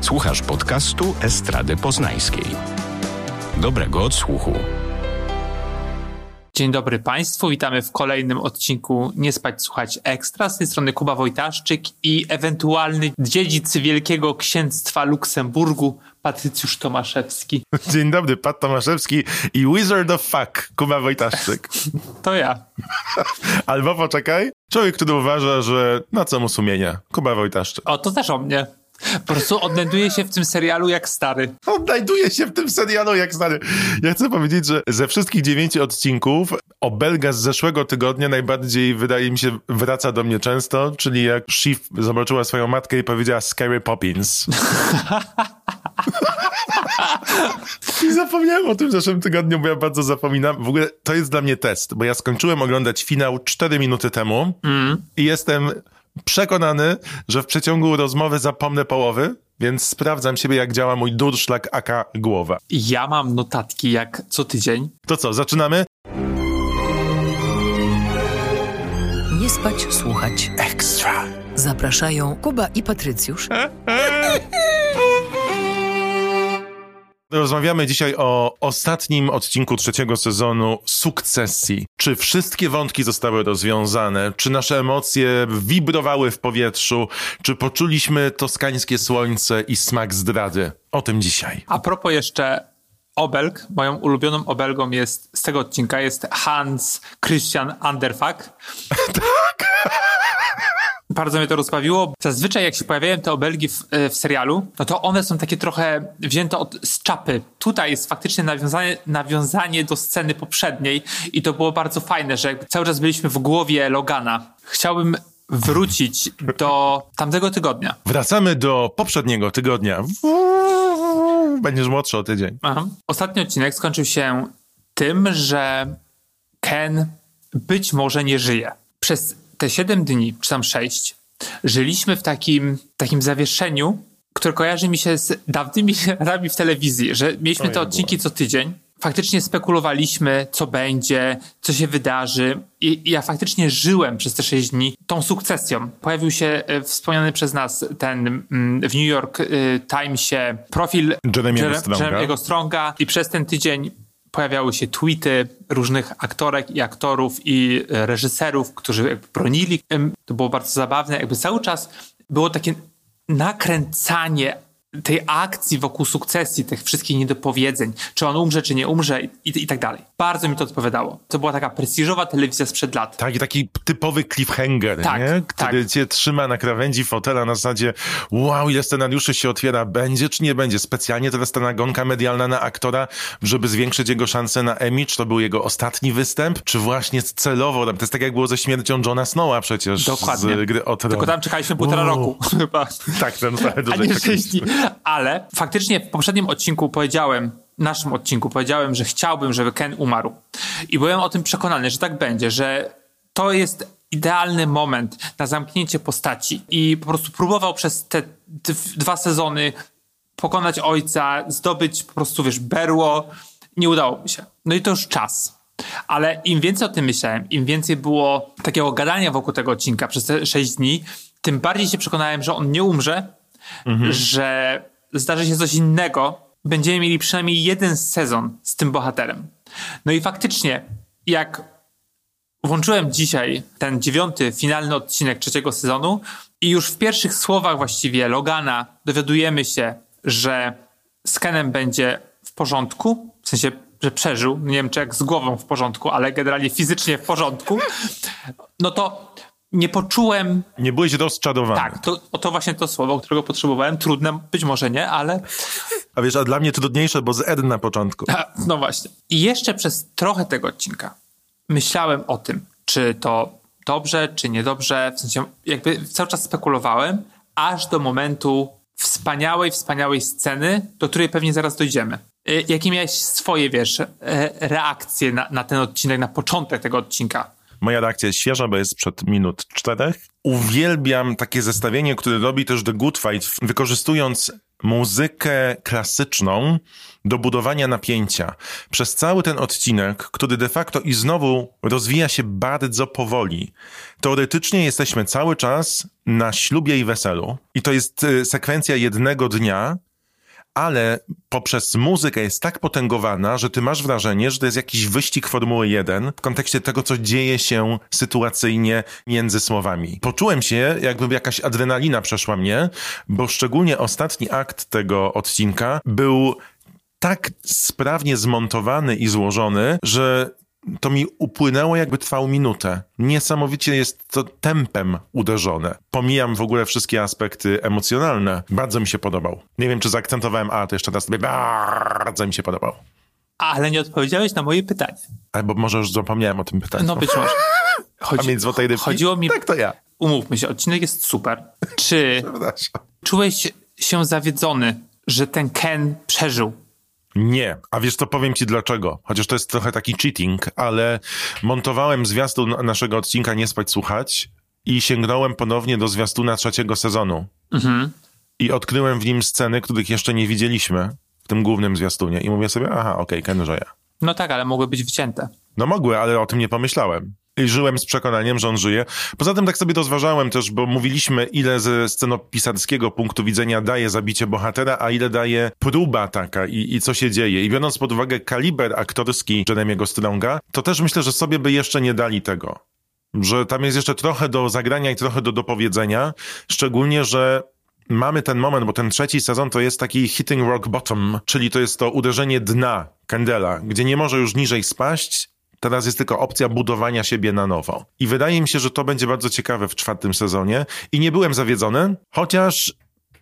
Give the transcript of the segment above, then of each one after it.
Słuchasz podcastu Estrady Poznańskiej. Dobrego odsłuchu. Dzień dobry Państwu, witamy w kolejnym odcinku Nie Spać Słuchać Ekstra. Z tej strony Kuba Wojtaszczyk i ewentualny dziedzic Wielkiego Księstwa Luksemburgu, Patrycjusz Tomaszewski. Dzień dobry, Pat Tomaszewski i Wizard of Fuck, Kuba Wojtaszczyk. To ja. Albo poczekaj, człowiek, który uważa, że na co mu sumienia, Kuba Wojtaszczyk. O, to też o mnie. Po prostu odnajduje się w tym serialu jak stary. Odnajduje się w tym serialu jak stary. Ja chcę powiedzieć, że ze wszystkich dziewięciu odcinków obelga z zeszłego tygodnia najbardziej, wydaje mi się, wraca do mnie często, czyli jak Shiv zobaczyła swoją matkę i powiedziała Scary Poppins. I zapomniałem o tym w zeszłym tygodniu, bo ja bardzo zapominam. W ogóle to jest dla mnie test, bo ja skończyłem oglądać finał 4 minuty temu mm. i jestem przekonany, że w przeciągu rozmowy zapomnę połowy, więc sprawdzam siebie, jak działa mój durszlak aka głowa. Ja mam notatki jak co tydzień. To co, zaczynamy? Nie spać, słuchać. Ekstra. Zapraszają Kuba i Patrycjusz. Rozmawiamy dzisiaj o ostatnim odcinku trzeciego sezonu Sukcesji. Czy wszystkie wątki zostały rozwiązane? Czy nasze emocje wibrowały w powietrzu? Czy poczuliśmy toskańskie słońce i smak zdrady? O tym dzisiaj. A propos jeszcze obelg, moją ulubioną obelgą jest z tego odcinka jest Hans Christian Anderfak. tak! Bardzo mnie to rozbawiło. Zazwyczaj jak się pojawiają te obelgi w, e, w, serialu, no to one są takie trochę wzięte od, z czapy. Tutaj jest faktycznie nawiązanie, nawiązanie do sceny poprzedniej i to było bardzo fajne, że cały czas byliśmy w głowie Logana. Chciałbym wrócić do tamtego tygodnia. Wracamy do poprzedniego tygodnia. Będziesz młodszy o tydzień. Aha. Ostatni odcinek skończył się tym, że Ken być może nie żyje. Przez te 7 dni, czy tam 6, żyliśmy w takim, takim zawieszeniu, które kojarzy mi się z dawnymi latami w telewizji, że mieliśmy te odcinki co tydzień. Faktycznie spekulowaliśmy, co będzie, co się wydarzy. I ja faktycznie żyłem przez te 6 dni tą sukcesją. Pojawił się e, wspomniany przez nas ten mm, w New York y, Timesie profil Jeremiego Stronga. Jeremiego Stronga i przez ten tydzień pojawiały się tweety różnych aktorek i aktorów i e, reżyserów, którzy bronili. To było bardzo zabawne. Jakby cały czas było takie nakręcanie tej akcji wokół sukcesji, tych wszystkich niedopowiedzeń, czy on umrze, czy nie umrze i, i, tak dalej. Bardzo mi to odpowiadało. To była taka prestiżowa telewizja sprzed lat. Tak, i taki typowy cliffhanger, tak, nie? Tak. który cię trzyma na krawędzi fotela na zasadzie wow, ile scenariuszy się otwiera, będzie czy nie będzie. Specjalnie teraz ta nagonka medialna na aktora, żeby zwiększyć jego szanse na Emmy, czy to był jego ostatni występ, czy właśnie celowo, to jest tak jak było ze śmiercią Johna Snowa przecież Dokładnie. z gry o. Tylko tam czekaliśmy półtora wow. roku chyba. Tak, ten trochę dłużej. Ale faktycznie w poprzednim odcinku powiedziałem, naszym odcinku powiedziałem, że chciałbym, żeby Ken umarł. I byłem o tym przekonany, że tak będzie, że to jest idealny moment na zamknięcie postaci. I po prostu próbował przez te dwa sezony pokonać ojca, zdobyć po prostu, wiesz, berło. Nie udało mi się. No i to już czas. Ale im więcej o tym myślałem, im więcej było takiego gadania wokół tego odcinka przez te sześć dni, tym bardziej się przekonałem, że on nie umrze, mhm. że zdarzy się coś innego, będziemy mieli przynajmniej jeden sezon z tym bohaterem. No i faktycznie, jak włączyłem dzisiaj ten dziewiąty, finalny odcinek trzeciego sezonu i już w pierwszych słowach właściwie Logana dowiadujemy się, że z Kenem będzie w porządku, w sensie, że przeżył, nie wiem czy jak z głową w porządku, ale generalnie fizycznie w porządku, no to nie poczułem... Nie byłeś rozczarowany. Tak, to, to właśnie to słowo, którego potrzebowałem. Trudne, być może nie, ale... A wiesz, a dla mnie trudniejsze, bo z Ed na początku. A, no właśnie. I jeszcze przez trochę tego odcinka myślałem o tym, czy to dobrze, czy niedobrze. W sensie jakby cały czas spekulowałem, aż do momentu wspaniałej, wspaniałej sceny, do której pewnie zaraz dojdziemy. Y, jakie miałeś swoje, wiesz, e, reakcje na, na ten odcinek, na początek tego odcinka? Moja reakcja jest świeża, bo jest przed minut czterech. Uwielbiam takie zestawienie, które robi też The Good Fight, wykorzystując muzykę klasyczną do budowania napięcia. Przez cały ten odcinek, który de facto i znowu rozwija się bardzo powoli. Teoretycznie jesteśmy cały czas na ślubie i weselu. I to jest y, sekwencja jednego dnia, ale poprzez muzykę jest tak potęgowana, że ty masz wrażenie, że to jest jakiś wyścig Formuły 1 w kontekście tego, co dzieje się sytuacyjnie między słowami. Poczułem się, jakby jakaś adrenalina przeszła mnie, bo szczególnie ostatni akt tego odcinka był tak sprawnie zmontowany i złożony, że to mi upłynęło jakby trwało minutę. Niesamowicie jest to tempem uderzone. Pomijam w ogóle wszystkie aspekty emocjonalne. Bardzo mi się podobał. Nie wiem, czy zaakcentowałem, a to jeszcze raz sobie bardzo mi się podobał. Ale nie odpowiedziałeś na moje pytanie. Albo może już zapomniałem o tym pytaniu. No być może. Chodzi, Pamięć złotej rybki? Chodziło mi... Tak to ja. Umówmy się, odcinek jest super. Czy czułeś się zawiedzony, że ten Ken przeżył? Nie, a wiesz co, powiem ci dlaczego. Chociaż to jest trochę taki cheating, ale montowałem zwiastun naszego odcinka Nie Spać Słuchać i sięgnąłem ponownie do zwiastuna trzeciego sezonu. Mhm. I odkryłem w nim sceny, których jeszcze nie widzieliśmy w tym głównym zwiastunie. I mówię sobie, aha, okej, okay, Ken żyje. No tak, ale mogły być wcięte. No mogły, ale o tym nie pomyślałem. Żyłem z przekonaniem, że on żyje. Poza tym tak sobie rozważałem też, bo mówiliśmy, ile ze scenopisarskiego punktu widzenia daje zabicie bohatera, a ile daje próba taka i, i co się dzieje. I biorąc pod uwagę kaliber aktorski Jeremiego Stronga, to też myślę, że sobie by jeszcze nie dali tego. Że tam jest jeszcze trochę do zagrania i trochę do dopowiedzenia. Szczególnie, że mamy ten moment, bo ten trzeci sezon to jest taki hitting rock bottom, czyli to jest to uderzenie dna Candela, gdzie nie może już niżej spaść, Teraz jest tylko opcja budowania siebie na nowo. I wydaje mi się, że to będzie bardzo ciekawe w czwartym sezonie. I nie byłem zawiedzony, chociaż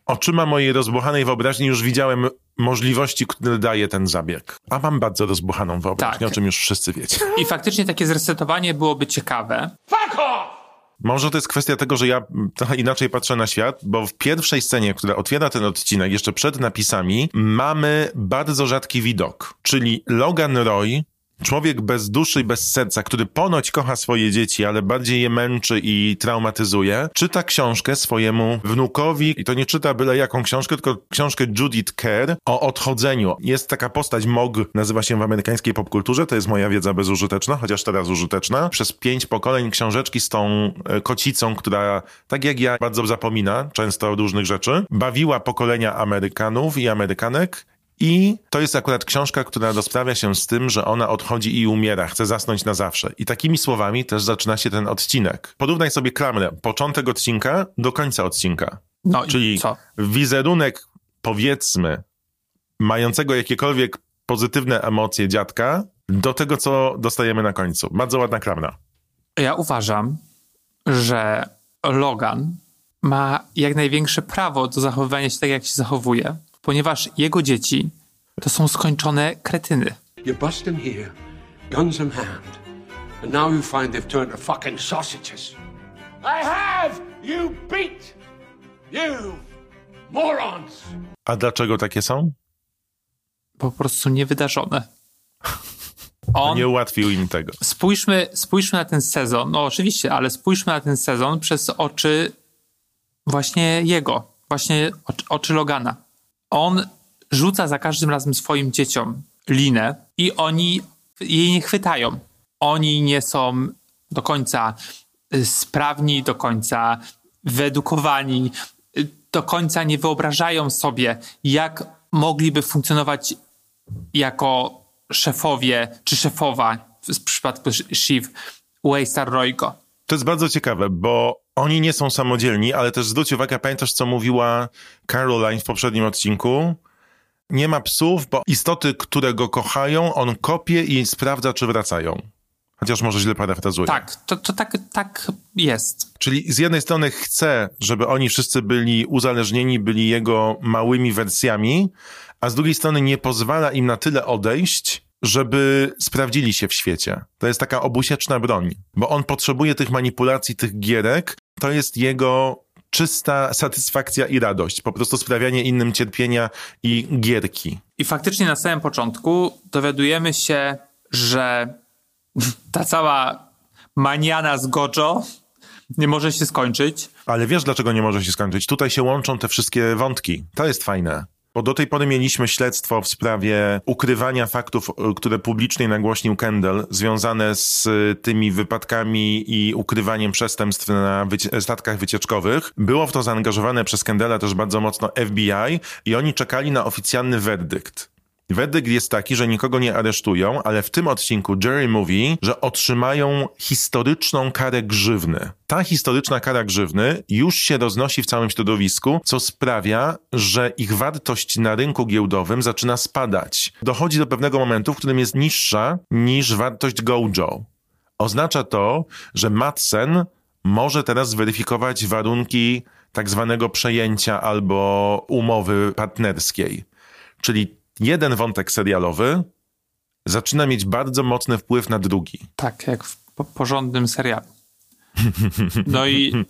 oczyma mojej rozbuchanej wyobraźni już widziałem możliwości, które daje ten zabieg. A mam bardzo rozbuchaną wyobraźnię, tak. o czym już wszyscy wiecie. I faktycznie takie zresetowanie byłoby ciekawe. Fuck off! Może to jest kwestia tego, że ja trochę inaczej patrzę na świat, bo w pierwszej scenie, która otwiera ten odcinek, jeszcze przed napisami, mamy bardzo rzadki widok. Czyli Logan Roy Człowiek bez duszy i bez serca, który ponoć kocha swoje dzieci, ale bardziej je męczy i traumatyzuje, czyta książkę swojemu wnukowi i to nie czyta byle jaką książkę, tylko książkę Judith Kerr o odchodzeniu. Jest taka postać Mog, nazywa się w amerykańskiej popkulturze, to jest moja wiedza bezużyteczna, chociaż teraz użyteczna. Przez pięć pokoleń książeczki z tą e, kocicą, która tak jak ja bardzo zapomina często różnych rzeczy, bawiła pokolenia Amerykanów i Amerykanek i to jest akurat książka, która rozprawia się z tym, że ona odchodzi i umiera, chce zasnąć na zawsze. I takimi słowami też zaczyna się ten odcinek. Porównaj sobie klamrę, początek odcinka do końca odcinka. No Czyli co? wizerunek, powiedzmy, mającego jakiekolwiek pozytywne emocje dziadka, do tego, co dostajemy na końcu. Bardzo ładna klamra. Ja uważam, że Logan ma jak największe prawo do zachowywania się tak, jak się zachowuje ponieważ jego dzieci to są skończone kretyny. You bust them here, guns in hand, and now you find they've turned to fucking sausages. I have you beat! You morons! A dlaczego takie są? Po prostu niewydarzone. On, nie ułatwił im tego. Spójrzmy, spójrzmy na ten sezon, no oczywiście, ale spójrzmy na ten sezon przez oczy właśnie jego, właśnie oczy, oczy Logana on rzuca za każdym razem swoim dzieciom linę i oni jej nie chwytają. Oni nie są do końca y, sprawni, do końca wyedukowani, y, do końca nie wyobrażają sobie, jak mogliby funkcjonować jako szefowie czy szefowa w przypadku Shiv Waystar Royko. To jest bardzo ciekawe, bo oni nie są samodzielni, ale też zwróć uwagę, pamiętasz, co mówiła Caroline w poprzednim odcinku? Nie ma psów, bo istoty, które go kochają, on kopie i sprawdza, czy wracają. Chociaż może źle parafrazuję. Tak, to, to tak, tak jest. Czyli z jednej strony chce, żeby oni wszyscy byli uzależnieni, byli jego małymi wersjami, a z drugiej strony nie pozwala im na tyle odejść, żeby sprawdzili się w świecie. To jest taka obusieczna broń, bo on potrzebuje tych manipulacji, tych gierek. To jest jego czysta satysfakcja i radość. Po prostu sprawianie innym cierpienia i gierki. I faktycznie na samym początku dowiadujemy się, że ta cała maniana z Gojo nie może się skończyć, Ale wiesz, dlaczego nie może się skończyć? Tutaj się łączą te wszystkie wątki. To jest fajne. Bo do tej pory mieliśmy śledztwo w sprawie ukrywania faktów, y, które publicznie nagłośnił Kendall, związane z y, tymi wypadkami i ukrywaniem przestępstw na wycie statkach wycieczkowych. Było w to zaangażowane przez Kendalla też bardzo mocno FBI i oni czekali na oficjalny werdykt. Werdykt jest taki, że nikogo nie aresztują, ale w tym odcinku Jerry mówi, że otrzymają historyczną karę grzywny. Ta historyczna kara grzywny już się roznosi w całym środowisku, co sprawia, że ich wartość na rynku giełdowym zaczyna spadać. Dochodzi do pewnego momentu, w którym jest niższa niż wartość Gojo. Oznacza to, że Madsen może teraz zweryfikować warunki tak zwanego przejęcia albo umowy partnerskiej. Czyli jeden wątek serialowy zaczyna mieć bardzo mocny wpływ na drugi. Tak, jak w po porządnym serialu. No i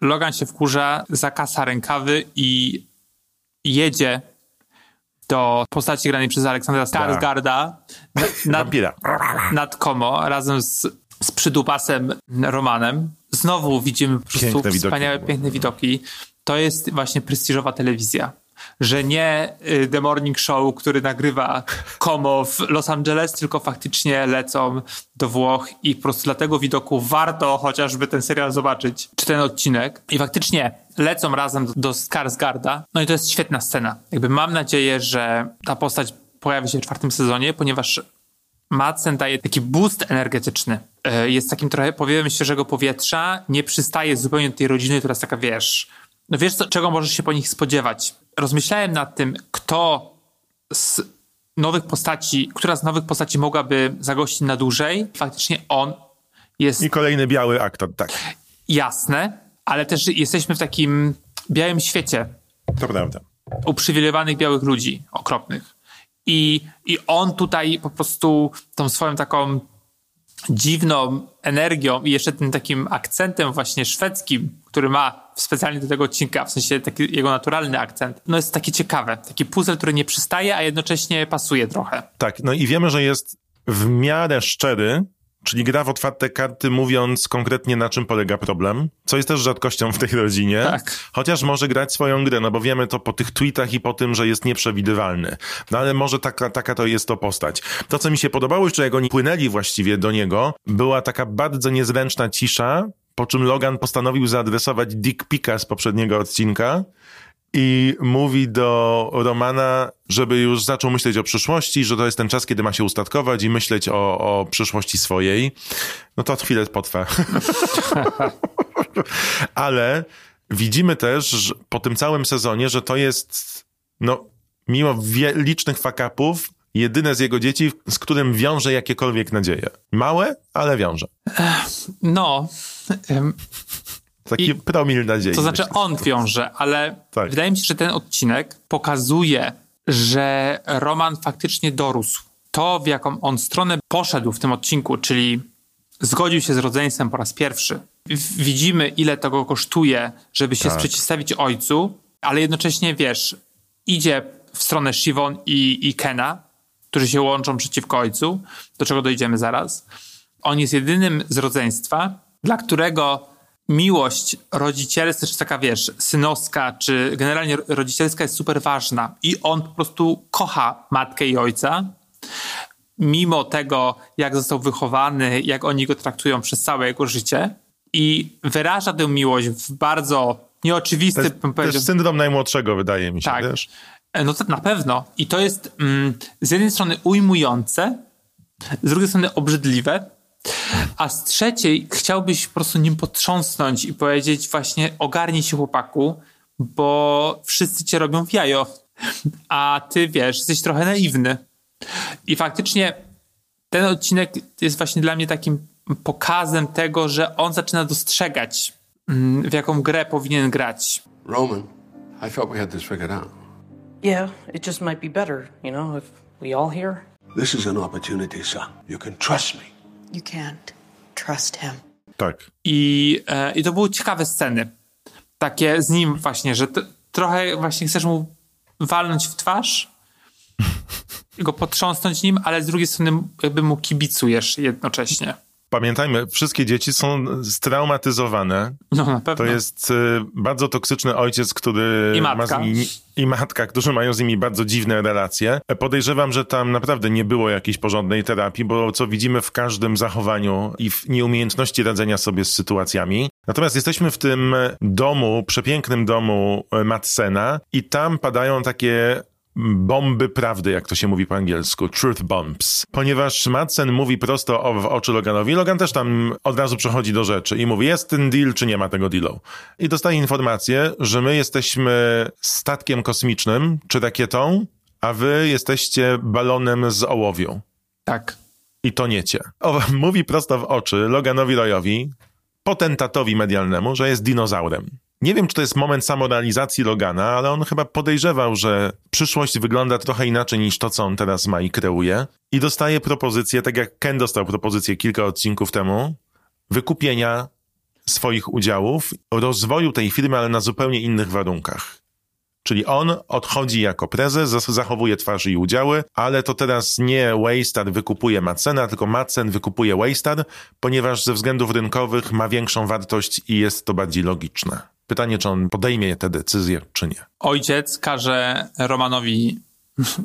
Logan się wkurza, zakasa rękawy i jedzie do postaci granej przez Aleksandra Skarsgarda nad, nad Komo razem z, z przydupasem Romanem. Znowu widzimy po prostu piękne wspaniałe, widoki. piękne widoki. To jest właśnie prestiżowa telewizja że nie y, The Morning Show, który nagrywa Komo w Los Angeles, tylko faktycznie lecą do Włoch i po prostu dla tego widoku warto chociażby ten serial zobaczyć, czy ten odcinek. I faktycznie lecą razem do, do Skarsgarda. No i to jest świetna scena. Jakby mam nadzieję, że ta postać pojawi się w czwartym sezonie, ponieważ Madsen daje taki boost energetyczny. Y, jest takim trochę powiem świeżego powietrza, nie przystaje zupełnie do tej rodziny, która jest taka, wiesz, no wiesz, co, czego możesz się po nich spodziewać. Rozmyślałem nad tym, kto z nowych postaci, która z nowych postaci mogłaby zagościć na dłużej. Faktycznie on jest... I kolejny biały aktor, tak. Jasne, ale też jesteśmy w takim białym świecie. To prawda. Uprzywilejowanych białych ludzi, okropnych. I, I on tutaj po prostu tą swoją taką dziwną energią i jeszcze tym takim akcentem właśnie szwedzkim, który ma specjalnie do tego odcinka, w sensie taki jego naturalny akcent, no jest takie ciekawe. Taki puzzle, który nie przystaje, a jednocześnie pasuje trochę. Tak, no i wiemy, że jest w miarę szczery, czyli gra w otwarte karty, mówiąc konkretnie na czym polega problem, co jest też rzadkością w tej rodzinie. Tak. Chociaż może grać swoją grę, no bo wiemy to po tych tweetach i po tym, że jest nieprzewidywalny. No ale może taka, taka to jest to postać. To, co mi się podobało jeszcze, jak oni płynęli właściwie do niego, była taka bardzo niezręczna cisza, po czym Logan postanowił zaadresować Dick Pika z poprzedniego odcinka i mówi do Romana, żeby już zaczął myśleć o przyszłości, że to jest ten czas, kiedy ma się ustatkować i myśleć o, o przyszłości swojej. No to chwilę potrwa. Ale widzimy też po tym całym sezonie, że to jest, no, mimo licznych fakapów, jedyne z jego dzieci, z którym wiąże jakiekolwiek nadzieje. Małe, ale wiąże. No. Taki I, promil nadziei. To znaczy on wiąże, ale tak. wydaje mi się, że ten odcinek pokazuje, że Roman faktycznie dorósł. To, w jaką on stronę poszedł w tym odcinku, czyli zgodził się z rodzeństwem po raz pierwszy. Widzimy, ile to go kosztuje, żeby się tak. sprzeciwstawić ojcu, ale jednocześnie, wiesz, idzie w stronę Shivon i, i Kena, którzy się łączą przeciwko ojcu, do czego dojdziemy zaraz. On jest jedynym z rodzeństwa, dla którego miłość rodzicielska, czy taka wiesz, synowska, czy generalnie rodzicielska jest super ważna i on po prostu kocha matkę i ojca, mimo tego, jak został wychowany, jak oni go traktują przez całe jego życie i wyraża tę miłość w bardzo nieoczywisty... To jest, bym powiedział, też syndrom najmłodszego, wydaje mi się, tak. Wiesz? No to na pewno. I to jest mm, z jednej strony ujmujące, z drugiej strony obrzydliwe, a z trzeciej chciałbyś po prostu nim potrząsnąć i powiedzieć właśnie ogarnij się chłopaku, bo wszyscy cię robią w jajo, a ty wiesz, jesteś trochę naiwny. I faktycznie ten odcinek jest właśnie dla mnie takim pokazem tego, że on zaczyna dostrzegać, mm, w jaką grę powinien grać. Roman, I thought we had this figured out. Yeah, it just might be better, you know, if we all here. This is an opportunity, son. You can trust me. You can't trust him. Tak. I, e, I to były ciekawe sceny. Takie z nim właśnie, że trochę właśnie chcesz mu walnąć w twarz, go potrząsnąć nim, ale z drugiej strony jakby mu kibicujesz jednocześnie. Pamiętajmy, wszystkie dzieci są straumatyzowane. No na pewno. To jest y, bardzo toksyczny ojciec, który I ma matka. z nimi, i matka, którzy mają z nimi bardzo dziwne relacje. Podejrzewam, że tam naprawdę nie było jakiejś porządnej terapii, bo co widzimy w każdym zachowaniu i w nieumiejętności radzenia sobie z sytuacjami. Natomiast jesteśmy w tym domu, przepięknym domu e, Madsena i tam padają takie bomby prawdy, jak to się mówi po angielsku, truth bombs. Ponieważ Madsen mówi prosto o, w oczy Loganowi, Logan też tam od razu przechodzi do rzeczy i mówi, jest ten deal, czy nie ma tego dealu. I dostaje informację, że my jesteśmy statkiem kosmicznym, czy rakietą, a wy jesteście balonem z ołowiu. Tak. I toniecie. O, mówi prosto w oczy Loganowi Royowi, potentatowi medialnemu, że jest dinozaurem. Nie wiem, czy to jest moment samorealizacji Logana, ale on chyba podejrzewał, że przyszłość wygląda trochę inaczej niż to, co on teraz ma i kreuje. I dostaje propozycję, tak jak Ken dostał propozycję kilka odcinków temu, wykupienia swoich udziałów, rozwoju tej firmy, ale na zupełnie innych warunkach. Czyli on odchodzi jako prezes, zachowuje twarz i udziały, ale to teraz nie Waystar wykupuje Madsena, tylko Madsen wykupuje Waystar, ponieważ ze względów rynkowych ma większą wartość i jest to bardziej logiczne. Pytanie, czy on podejmie tę decyzję, czy nie. Ojciec każe Romanowi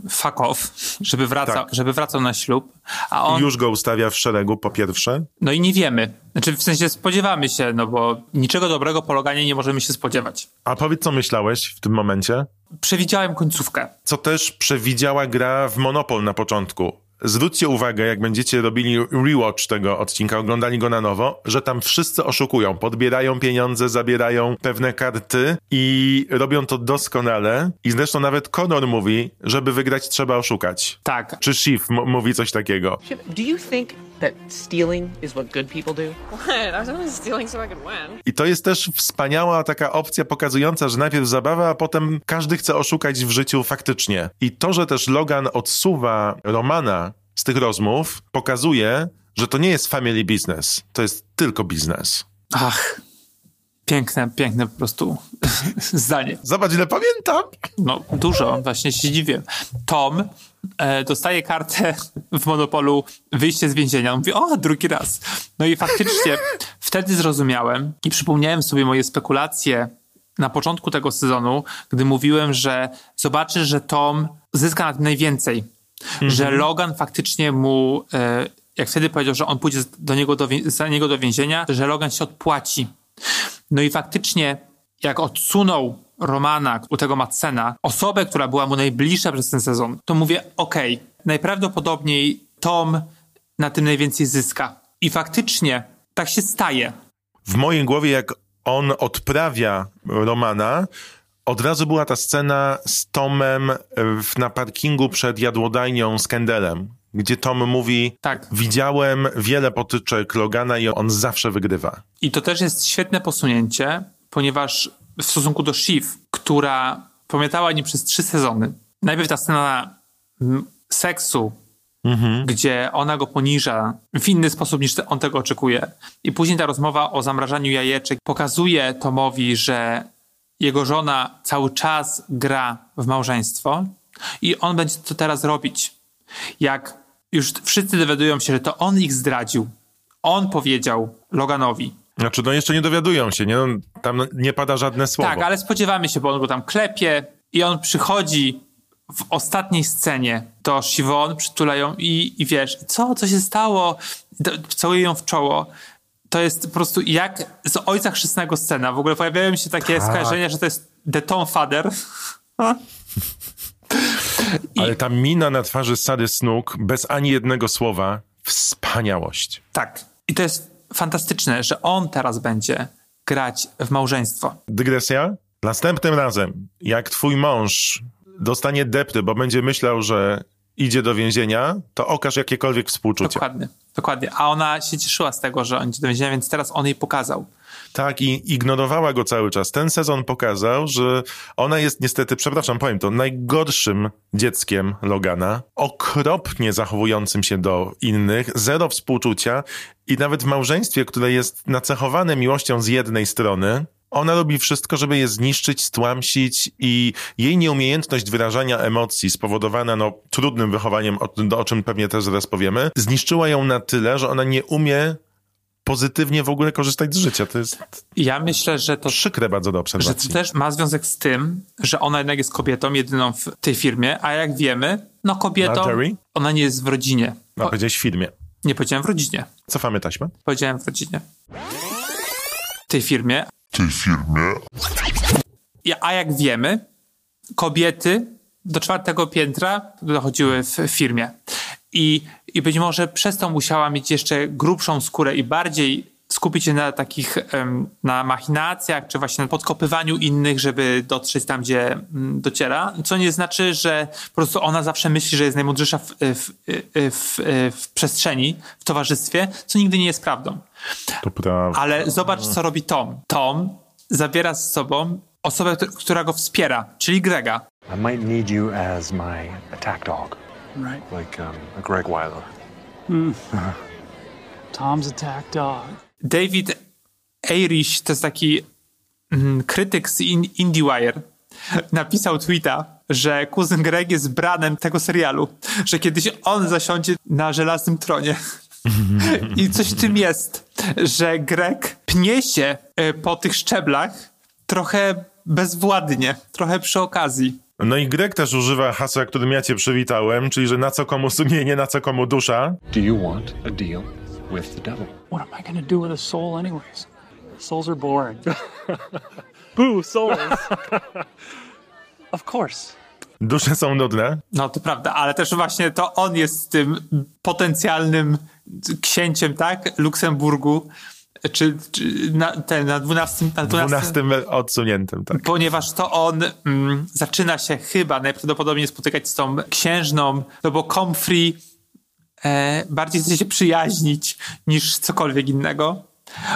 fuck off, żeby wracał, Tak. żeby wracał na ślub, a on, Już go ustawia w szeregu, po pierwsze. no i nie wiemy. Znaczy w sensie spodziewamy się, no bo niczego dobrego po Loganie nie możemy się spodziewać. A powiedz, co myślałeś w tym momencie? Przewidziałem końcówkę. Co też przewidziała gra w Monopol na początku. Zwróćcie uwagę, jak będziecie robili rewatch tego odcinka, oglądali go na nowo, że tam wszyscy oszukują, podbierają pieniądze, zabierają pewne karty i robią to doskonale. I zresztą nawet Conor mówi, żeby wygrać trzeba oszukać. Tak. Czy Shiv mówi coś takiego. Do you think that stealing is what good people do? What? I was only stealing so I could win. I to jest też wspaniała taka opcja pokazująca, że najpierw zabawa, a potem każdy chce oszukać w życiu faktycznie. I to, że też Logan odsuwa Romana z tych rozmów, pokazuje, że to nie jest family business, to jest tylko biznes. Ach. Piękne, piękne po prostu zdanie. Zobacz, ile pamiętam! No, dużo, właśnie się dziwię. Tom e, dostaje kartę w Monopolu wyjście z więzienia. On mówi, o, drugi raz. No i faktycznie wtedy zrozumiałem i przypomniałem sobie moje spekulacje na początku tego sezonu, gdy mówiłem, że zobaczysz, że Tom zyska na tym najwięcej. Że Logan faktycznie mu, e, jak wtedy powiedział, że on pójdzie do niego do, za niego do więzienia, że Logan się odpłaci. No i faktycznie, jak odsunął Romana u tego Madsena, osobę, która była mu najbliższa przez ten sezon, to mówię, okej, najprawdopodobniej Tom na tym najwięcej zyska. I faktycznie tak się staje. W mojej głowie, jak on odprawia Romana, od razu była ta scena z Tomem w, na parkingu przed jadłodajnią z Kendelem, gdzie Tom mówi, Tak. widziałem wiele potyczek Logana i on zawsze wygrywa. I to też jest świetne posunięcie, ponieważ w stosunku do Shiv, która pamiętała nim przez trzy sezony, najpierw ta scena mm, seksu, gdzie ona go poniża w inny sposób niż on tego oczekuje. I później ta rozmowa o zamrażaniu jajeczek pokazuje Tomowi, że jego żona cały czas gra w małżeństwo i on będzie to teraz robić. Jak już wszyscy dowiadują się, że to on ich zdradził, on powiedział Loganowi. Znaczy, no jeszcze nie dowiadują się, nie? No, tam nie pada żadne słowo. Tak, ale spodziewamy się, bo on go tam klepie i on przychodzi w ostatniej scenie do Siwon, przytulają i, i wiesz, co, co się stało? Całuje ją w czoło. To jest po prostu jak z Ojca Chrzestnego scena. W ogóle pojawiają się takie Tak. skojarzenia, że to jest The Tom Father. I, Ale ta mina na twarzy Sary Snook, bez ani jednego słowa, wspaniałość. Tak. I to jest fantastyczne, że on teraz będzie grać w małżeństwo. Dygresja? Następnym razem, jak twój mąż dostanie depty, bo będzie myślał, że idzie do więzienia, to okaż jakiekolwiek współczucie. Dokładnie, dokładnie. A ona się cieszyła z tego, że on idzie do więzienia, więc teraz on jej pokazał. Tak, i ignorowała go cały czas. Ten sezon pokazał, że ona jest niestety, przepraszam, powiem to, najgorszym dzieckiem Logana, okropnie zachowującym się do innych, zero współczucia i nawet w małżeństwie, które jest nacechowane miłością z jednej strony, ona robi wszystko, żeby je zniszczyć, stłamsić i jej nieumiejętność wyrażania emocji spowodowana no, trudnym wychowaniem, o, o czym pewnie też zaraz powiemy, zniszczyła ją na tyle, że ona nie umie pozytywnie w ogóle korzystać z życia. To jest Ja myślę, że to przykre bardzo do że obserwacji. to też ma związek z tym, że ona jednak jest kobietą jedyną w tej firmie, a jak wiemy, no kobietą Marjorie? ona nie jest w rodzinie. No, Po, powiedziałeś w filmie. nie powiedziałem w rodzinie, Cofamy taśmę. powiedziałem w rodzinie. W tej firmie. tej firmie. A jak wiemy, kobiety do czwartego piętra dochodziły w firmie. I, I być może przez to musiała mieć jeszcze grubszą skórę i bardziej skupić się na takich, na machinacjach, czy właśnie na podkopywaniu innych, żeby dotrzeć tam, gdzie mm, dociera. Co nie znaczy, że po prostu ona zawsze myśli, że jest najmądrzejsza w, w, w, w, przestrzeni, w towarzystwie, co nigdy nie jest prawdą. To prawda. Ale zobacz, co robi Tom. Tom zabiera z sobą osobę, któ- która go wspiera, czyli Grega. I might need you as my attack dog, Right. like um, a Greg Weiler. Tom's attack dog. David Eirish, to jest taki mm, krytyk z in, IndieWire, napisał tweeta, że kuzyn Greg jest branem tego serialu, że kiedyś on zasiądzie na żelaznym tronie. I coś w tym jest, że Greg pnie się e, po tych szczeblach trochę bezwładnie, trochę przy okazji. No i Greg też używa hasła, którym ja cię przywitałem, czyli że na co komu sumienie, na co komu dusza. Do you want a deal with the devil? What am I gonna do with a soul, anyways? Souls are boring. Boo, souls. of course. Dusze są nudne. No to prawda, ale też właśnie to on jest tym potencjalnym księciem, tak? Luksemburgu, czy, czy na, ten, na 12, na 12, Dwunastym odsuniętym, tak. ponieważ to on mm, zaczyna się chyba najprawdopodobniej spotykać z tą księżną, no bo Comfrey e, bardziej chce się przyjaźnić niż cokolwiek innego.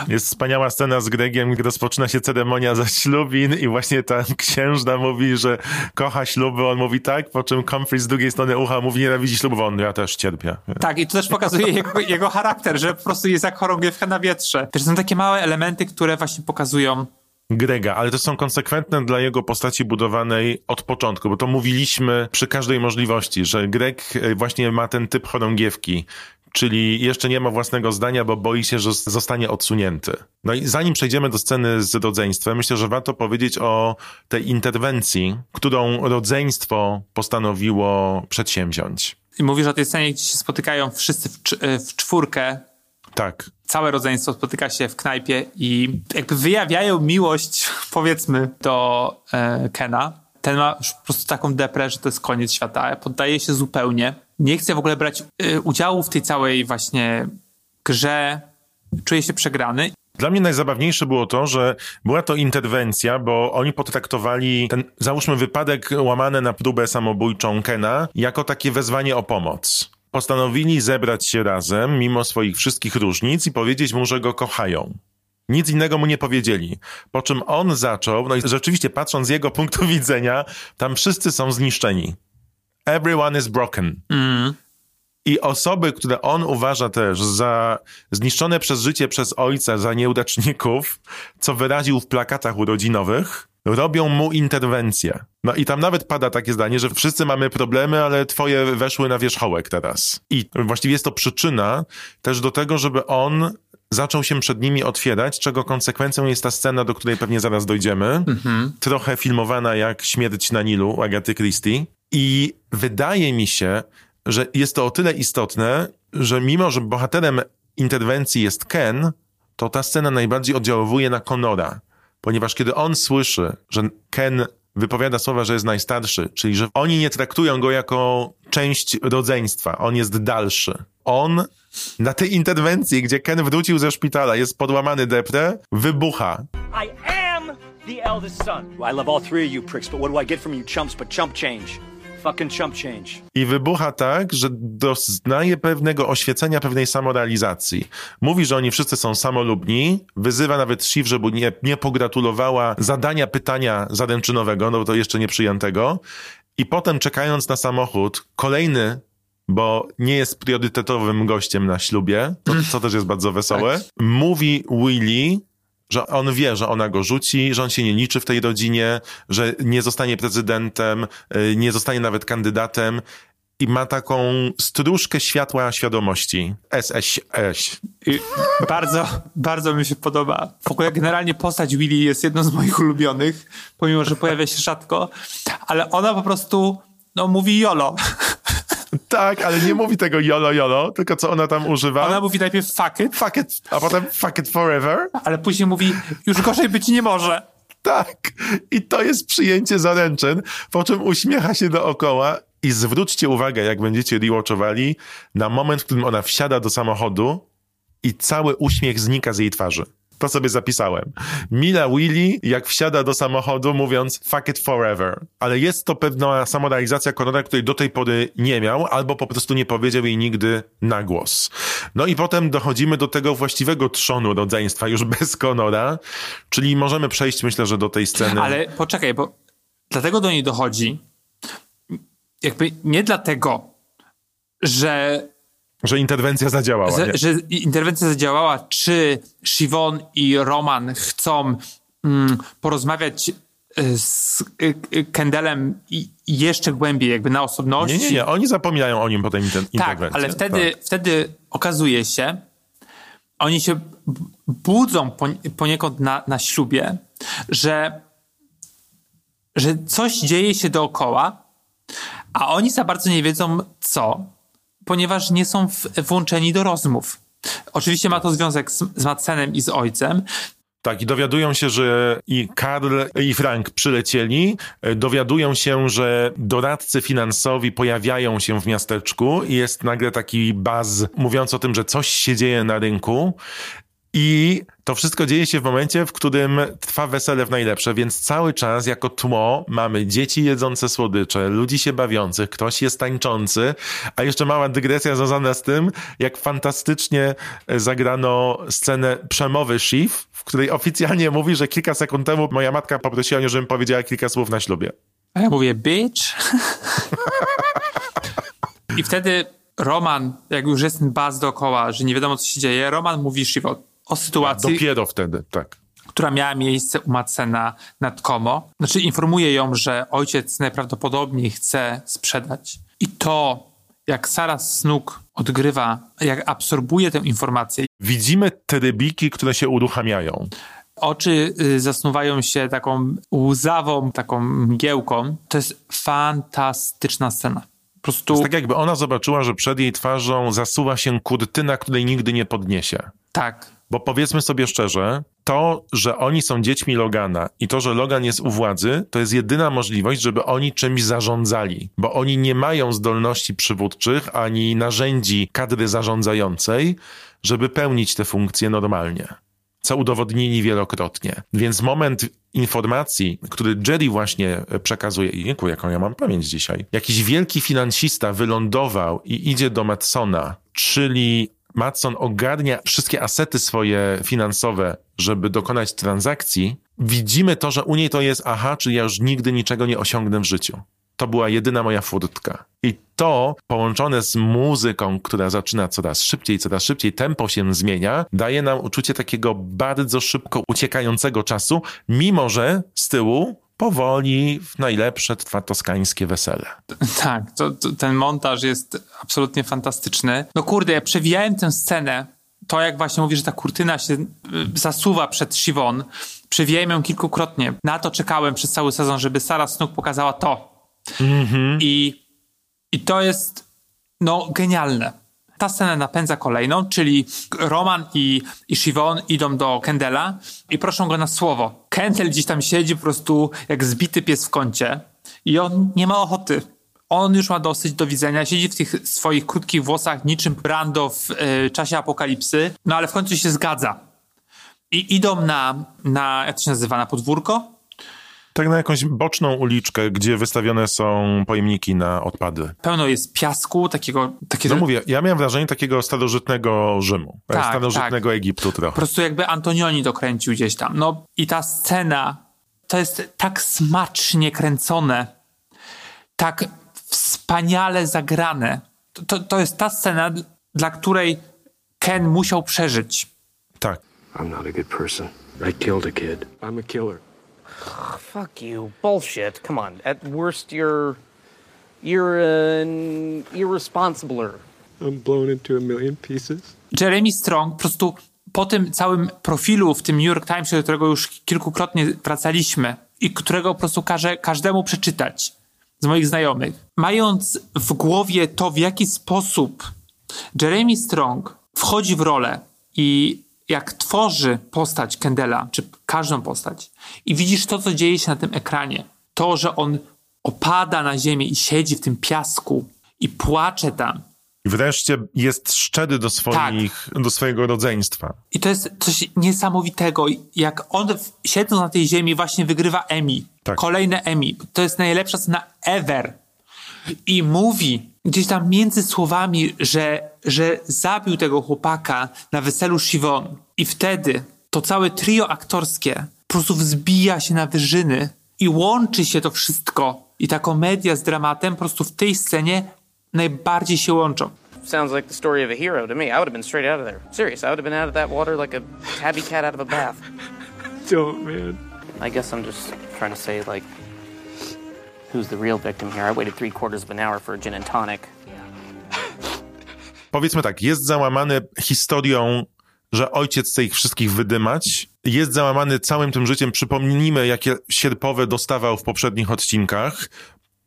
Jest wspaniała scena z Gregiem, gdy rozpoczyna się ceremonia zaślubin i właśnie ta księżna mówi, że kocha śluby, on mówi tak, po czym Comfrey z drugiej strony ucha mówi nienawidzi ślubów, on ja też cierpię. Tak, i to też pokazuje jego, jego charakter, że po prostu jest jak chorągiewka na wietrze. Też są takie małe elementy, które właśnie pokazują Grega, ale to są konsekwentne dla jego postaci budowanej od początku, bo to mówiliśmy przy każdej możliwości, że Greg e, właśnie ma ten typ chorągiewki, czyli jeszcze nie ma własnego zdania, bo boi się, że zostanie odsunięty. No i zanim przejdziemy do sceny z rodzeństwem, myślę, że warto powiedzieć o tej interwencji, którą rodzeństwo postanowiło przedsięwziąć. I mówisz o tej scenie, gdzie się spotykają wszyscy w, w czwórkę, Tak, całe rodzeństwo spotyka się w knajpie i jakby wyjawiają miłość, powiedzmy, do e, Kena. Ten ma już po prostu taką deprę, że to jest koniec świata. Poddaje się zupełnie. Nie chce w ogóle brać e, udziału w tej całej właśnie grze. Czuje się przegrany. Dla mnie najzabawniejsze było to, że była to interwencja, bo oni potraktowali ten, załóżmy, wypadek łamany na próbę samobójczą Kena jako takie wezwanie o pomoc. Postanowili zebrać się razem, mimo swoich wszystkich różnic, i powiedzieć mu, że go kochają. Nic innego mu nie powiedzieli. Po czym on zaczął, no i rzeczywiście patrząc z jego punktu widzenia, tam wszyscy są zniszczeni. Everyone is broken. I osoby, które on uważa też za zniszczone przez życie przez ojca, za nieudaczników, co wyraził w plakatach urodzinowych, robią mu interwencję. No i tam nawet pada takie zdanie, że wszyscy mamy problemy, ale twoje weszły na wierzchołek teraz. I właściwie jest to przyczyna też do tego, żeby on zaczął się przed nimi otwierać, czego konsekwencją jest ta scena, do której pewnie zaraz dojdziemy. Trochę filmowana jak Śmierć na Nilu Agaty Christie. I wydaje mi się, że jest to o tyle istotne, że mimo, że bohaterem interwencji jest Ken, to ta scena najbardziej oddziaływuje na Conora. Ponieważ kiedy on słyszy, że Ken wypowiada słowa, że jest najstarszy, czyli że oni nie traktują go jako część rodzeństwa, on jest dalszy. On na tej interwencji, gdzie Ken wrócił ze szpitala, jest podłamany deprę, wybucha. I am the eldest son. I love all three of you pricks, but what do I get from you chumps but chump change? Fucking chump change. I wybucha tak, że doznaje pewnego oświecenia, pewnej samorealizacji. Mówi, że oni wszyscy są samolubni, wyzywa nawet Shiv, żeby nie, nie pogratulowała zadania pytania zaręczynowego, no bo to jeszcze nie przyjętego. I potem czekając na samochód, kolejny, bo nie jest priorytetowym gościem na ślubie, to, co też jest bardzo wesołe, mówi Willy, że on wie, że ona go rzuci, że on się nie liczy w tej rodzinie, że nie zostanie prezydentem, y, nie zostanie nawet kandydatem. i ma taką stróżkę światła świadomości. SSS. I bardzo, bardzo mi się podoba. W ogóle generalnie postać Willy jest jedną z moich ulubionych, pomimo, że pojawia się rzadko, ale ona po prostu no, mówi YOLO. Tak, ale nie mówi tego jolo jolo, tylko co ona tam używa? Ona mówi najpierw fuck it, fuck it, a potem fuck it forever. ale później mówi już gorzej być nie może. Tak. I to jest przyjęcie zaręczyn, po czym uśmiecha się dookoła i zwróćcie uwagę, jak będziecie rewatchowali, na moment, w którym ona wsiada do samochodu i cały uśmiech znika z jej twarzy. To sobie zapisałem. Mila Willy, jak wsiada do samochodu, mówiąc fuck it forever. Ale jest to pewna samorealizacja Konora, której do tej pory nie miał, albo po prostu nie powiedział jej nigdy na głos. No i potem dochodzimy do tego właściwego trzonu rodzeństwa, już bez Konora, czyli możemy przejść, myślę, że do tej sceny. Ale poczekaj, bo dlatego do niej dochodzi, jakby nie dlatego, że Że interwencja zadziałała. nie? że, interwencja zadziałała, czy Siwon i Roman chcą mm, porozmawiać y, z y, y, Kendelem jeszcze głębiej, jakby na osobności. Nie, nie, nie. Oni zapominają o nim potem inter- Tak, interwencji. ale wtedy, Tak. wtedy okazuje się, oni się budzą poni- poniekąd na, na ślubie, że, że coś dzieje się dookoła, a oni za bardzo nie wiedzą co, ponieważ nie są w, włączeni do rozmów. Oczywiście ma to związek z, z Madsenem i z ojcem. Tak, i dowiadują się, że i Karl, i Frank przylecieli. Dowiadują się, że doradcy finansowi pojawiają się w miasteczku i jest nagle taki buzz mówiąc o tym, że coś się dzieje na rynku. I to wszystko dzieje się w momencie, w którym trwa wesele w najlepsze, więc cały czas jako tło mamy dzieci jedzące słodycze, ludzi się bawiących, ktoś jest tańczący, a jeszcze mała dygresja związana z tym, jak fantastycznie e, zagrano scenę przemowy Shiv, w której oficjalnie mówi, że kilka sekund temu moja matka poprosiła mnie, żebym powiedziała kilka słów na ślubie. A ja mówię, bitch. I wtedy Roman, jak już jest ten baz dookoła, że nie wiadomo co się dzieje, Roman mówi Shivo o sytuacji, Dopiero wtedy, tak. która miała miejsce u Madsena nad Komo. Znaczy informuje ją, że ojciec najprawdopodobniej chce sprzedać. I to, jak Sarah Snook odgrywa, jak absorbuje tę informację, Widzimy te rybiki, które się uruchamiają. oczy y, zasnuwają się taką łzawą, taką mgiełką. To jest fantastyczna scena. Po prostu... Jest tak jakby ona zobaczyła, że przed jej twarzą zasuwa się kurtyna, której nigdy nie podniesie. tak. Bo powiedzmy sobie szczerze, to, że oni są dziećmi Logana i to, że Logan jest u władzy, to jest jedyna możliwość, żeby oni czymś zarządzali. Bo oni nie mają zdolności przywódczych ani narzędzi kadry zarządzającej, żeby pełnić te funkcje normalnie. Co udowodnili wielokrotnie. Więc moment informacji, który Jerry właśnie przekazuje, i jejku, jaką ja mam pamięć dzisiaj. Jakiś wielki finansista wylądował i idzie do Matsona, czyli Matson ogarnia wszystkie asety swoje finansowe, żeby dokonać transakcji, widzimy to, że u niej to jest aha, czyli ja już nigdy niczego nie osiągnę w życiu. To była jedyna moja furtka. I to połączone z muzyką, która zaczyna coraz szybciej, coraz szybciej, tempo się zmienia, daje nam uczucie takiego bardzo szybko uciekającego czasu, mimo że z tyłu powoli w najlepsze trwa toskańskie wesele. Tak, to, to, ten montaż jest absolutnie fantastyczny. No kurde, ja przewijałem tę scenę, to jak właśnie mówisz, że ta kurtyna się y, zasuwa przed Siwon, przewijałem ją kilkukrotnie. Na to czekałem przez cały sezon, żeby Sarah Snook pokazała to. I, I to jest no genialne. Ta scena napędza kolejną, czyli Roman i, i Siwon idą do Kendela i proszą go na słowo. Kendel gdzieś tam siedzi po prostu jak zbity pies w kącie i on nie ma ochoty. On już ma dosyć do widzenia, siedzi w tych swoich krótkich włosach niczym Brando w e, czasie apokalipsy, no ale w końcu się zgadza. I idą na, na, jak to się nazywa, na podwórko? Tak na jakąś boczną uliczkę, gdzie wystawione są pojemniki na odpady. Pełno jest piasku, takiego... No takiego mówię, ja miałem wrażenie takiego starożytnego Rzymu, e, Tak, starożytnego Egiptu Po trochę. prostu jakby Antonioni dokręcił gdzieś tam. No i ta scena to jest tak smacznie kręcone, tak wspaniale zagrane. To, to, to jest ta scena, dla której Ken musiał przeżyć. Tak. I'm not a good person. I killed a kid. I'm a killer. Fuck you. Bullshit. Come on. At worst, you're You're an irresponsibler. I'm blown into a million pieces. Jeremy Strong po prostu po tym całym profilu w tym New York Timesie, do którego już kilkukrotnie wracaliśmy i którego po prostu każę każdemu przeczytać z moich znajomych, mając w głowie to, w jaki sposób Jeremy Strong wchodzi w rolę i jak tworzy postać Kendela, czy każdą postać, i widzisz to, co dzieje się na tym ekranie, to, że on opada na ziemię i siedzi w tym piasku i płacze tam, I wreszcie jest szczery do, swoich, do swojego rodzeństwa. I to jest coś niesamowitego. Jak on siedząc na tej ziemi właśnie wygrywa Emmy. Tak. Kolejne Emmy. To jest najlepsza scena ever. I mówi gdzieś tam między słowami, że, że zabił tego chłopaka na weselu Siwon. I wtedy to całe trio aktorskie po prostu wzbija się na wyżyny i łączy się to wszystko. I ta komedia z dramatem po prostu w tej scenie najbardziej się łączą. Sounds like the story of a hero to me. I would have been straight out of there. Serious, I would have been out of that water like a tabby cat out of a bath. Don't, man. I guess I'm just trying to say, like, who's the real victim here? I waited three quarters of an hour for a gin and tonic. Powiedzmy tak, jest załamany historią, że ojciec chce ich wszystkich wydymać. Jest załamany całym tym życiem. Przypomnijmy, jakie sierpowe dostawał w poprzednich odcinkach.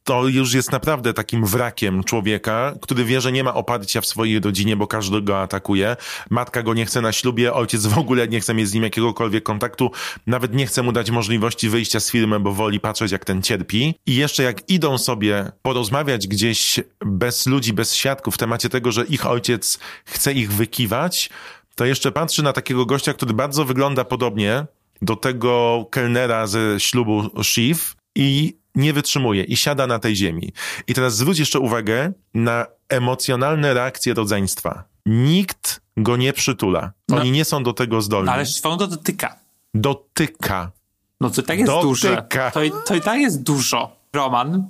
To już jest naprawdę takim wrakiem człowieka, który wie, że nie ma oparcia w swojej rodzinie, bo każdy go atakuje. Matka go nie chce na ślubie, ojciec w ogóle nie chce mieć z nim jakiegokolwiek kontaktu, nawet nie chce mu dać możliwości wyjścia z firmy, bo woli patrzeć, jak ten cierpi. I jeszcze jak idą sobie porozmawiać gdzieś bez ludzi, bez świadków w temacie tego, że ich ojciec chce ich wykiwać, to jeszcze patrzy na takiego gościa, który bardzo wygląda podobnie do tego kelnera ze ślubu Shiv i nie wytrzymuje i siada na tej ziemi. I teraz zwróć jeszcze uwagę na emocjonalne reakcje rodzeństwa. Nikt go nie przytula. Oni nie są do tego zdolni. No ale Siwon go dotyka. Dotyka. No to i tak jest Dotyka. duże. To, i- to i tak jest dużo. Roman,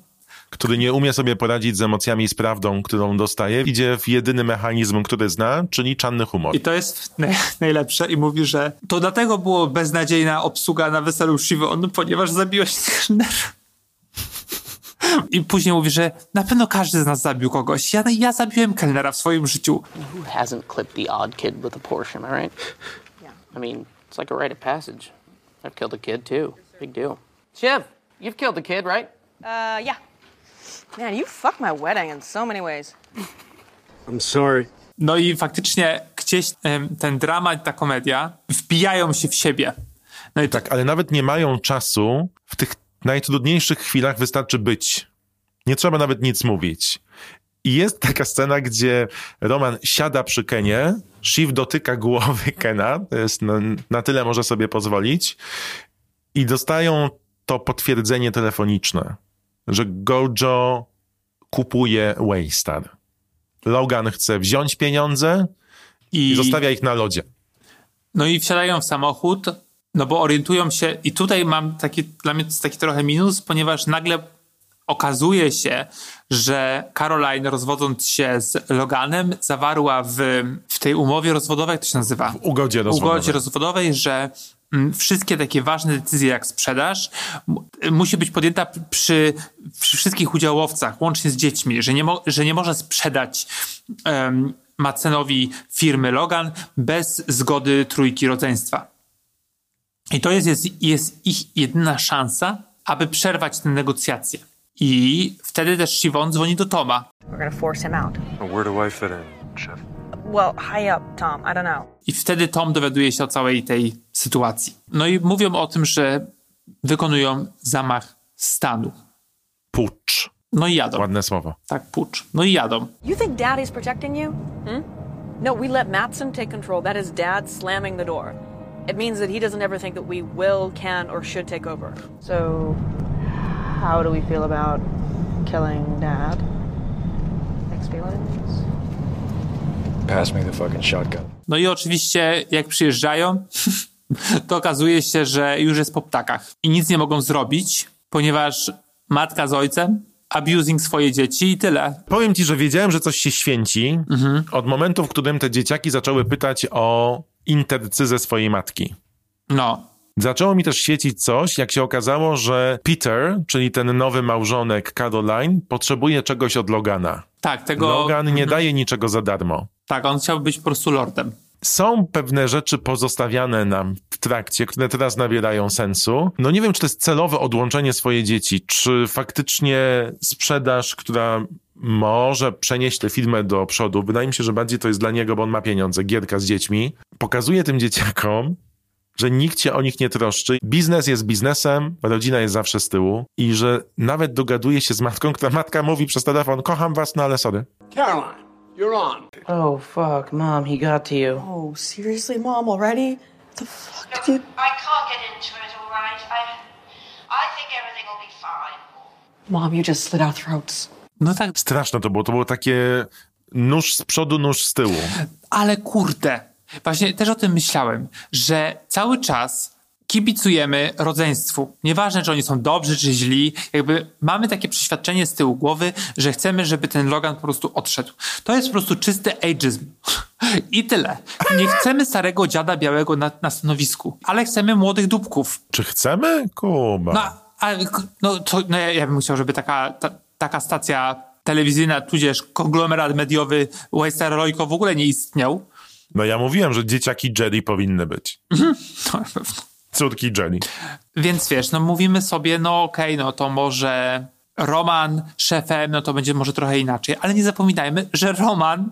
który nie umie sobie poradzić z emocjami i z prawdą, którą dostaje, idzie w jedyny mechanizm, który zna, czyli czarny humor. i to jest naj, najlepsze, i mówi, że to dlatego było beznadziejna obsługa na weselu Siwon, ponieważ zabiłeś kelnera. I później mówi, że na pewno każdy z nas zabił kogoś. Ja, ja zabiłem kelnera w swoim życiu. Who hasn't clipped the odd kid with a Porsche, am I right? Yeah. I mean, it's like a rite of passage. I've killed a kid too. Big deal. Shiv, you've killed a kid, right? Uh, yeah. Man, you fucked my wedding in so many ways. I'm sorry. No i faktycznie gdzieś ten dramat, ta komedia wbijają się w siebie. No i tak, Tak, ale nawet nie mają czasu. W tych najtrudniejszych chwilach wystarczy być. Nie trzeba nawet nic mówić. I jest taka scena, gdzie Roman siada przy Kenie, Shiv dotyka głowy Kena, to jest na, na tyle może sobie pozwolić, i dostają to potwierdzenie telefoniczne, że Gojo kupuje Waystar. Logan chce wziąć pieniądze i, i zostawia ich na lodzie. No i wsiadają w samochód, no bo orientują się, i tutaj mam taki, dla mnie to jest taki trochę minus, ponieważ nagle okazuje się, że Caroline rozwodząc się z Loganem zawarła w, w tej umowie rozwodowej, jak to się nazywa? W ugodzie rozwodowej. ugodzie rozwodowej, że mm, wszystkie takie ważne decyzje jak sprzedaż musi być podjęta przy, przy wszystkich udziałowcach, łącznie z dziećmi, że nie, mo- że nie może sprzedać um, Macenowi firmy Logan bez zgody trójki rodzeństwa. I to jest, jest, jest ich jedyna szansa, aby przerwać te negocjacje. I wtedy też Siwon dzwoni do Toma. We're gonna force him out. Where do I fit in, Chef? Well, high up, Tom. I don't know. I wtedy Tom dowiaduje się o całej tej sytuacji. No i mówią o tym, że wykonują zamach stanu. Pucz. No i jadą. Ładne słowo. Tak, pucz. No i jadą. You think Daddy's protecting you? Hmm? No, we let Matson take control. That is Dad slamming the door. It means that he doesn't ever think that we will, can, or should take over. So, how do we feel about killing Dad? Mixed feelings? Pass me the fucking shotgun. No i oczywiście, jak przyjeżdżają, to okazuje się, że już jest po ptakach. I nic nie mogą zrobić, ponieważ matka z ojcem abusing swoje dzieci i tyle. Powiem ci, że wiedziałem, że coś się święci od momentu, w którym te dzieciaki zaczęły pytać o intercyzę swojej matki. No. Zaczęło mi też świecić coś, jak się okazało, że Peter, czyli ten nowy małżonek Caroline, potrzebuje czegoś od Logana. Tak, tego... Logan nie daje niczego za darmo. Tak, on chciał być po prostu lordem. Są pewne rzeczy pozostawiane nam w trakcie, które teraz nabierają sensu. No nie wiem, czy to jest celowe odłączenie swoje dzieci, czy faktycznie sprzedaż, która może przenieść tę firmę do przodu. Wydaje mi się, że bardziej to jest dla niego, bo on ma pieniądze, gierka z dziećmi. Pokazuje tym dzieciakom, że nikt się o nich nie troszczy. Biznes jest biznesem, rodzina jest zawsze z tyłu i że nawet dogaduje się z matką, która matka mówi przez telefon, kocham was, no ale sorry. Caroline, you're on. Oh, fuck, Mom, he got to you. Oh, seriously, Mom, already? What the fuck did you... I can't get into it, all right? I, I think everything will be fine. Mom, you just slit our throats. No tak, Straszne to było, to było takie nóż z przodu, nóż z tyłu. ale kurde. Właśnie też o tym myślałem, że cały czas kibicujemy rodzeństwu. Nieważne, czy oni są dobrzy, czy źli, jakby mamy takie przeświadczenie z tyłu głowy, że chcemy, żeby ten Logan po prostu odszedł. To jest po prostu czysty ageism. I tyle. Nie chcemy starego dziada białego na, na stanowisku, ale chcemy młodych dupków. Czy chcemy? Kuba. No, a, no, to, no ja, ja bym chciał, żeby taka, ta, taka stacja telewizyjna, tudzież konglomerat mediowy Western Royko w ogóle nie istniał. No ja mówiłem, że dzieciaki Jerry powinny być. Pewno. Córki Jerry. Więc wiesz, no mówimy sobie, no okej, no to może Roman szefem, no to będzie może trochę inaczej, ale nie zapominajmy, że Roman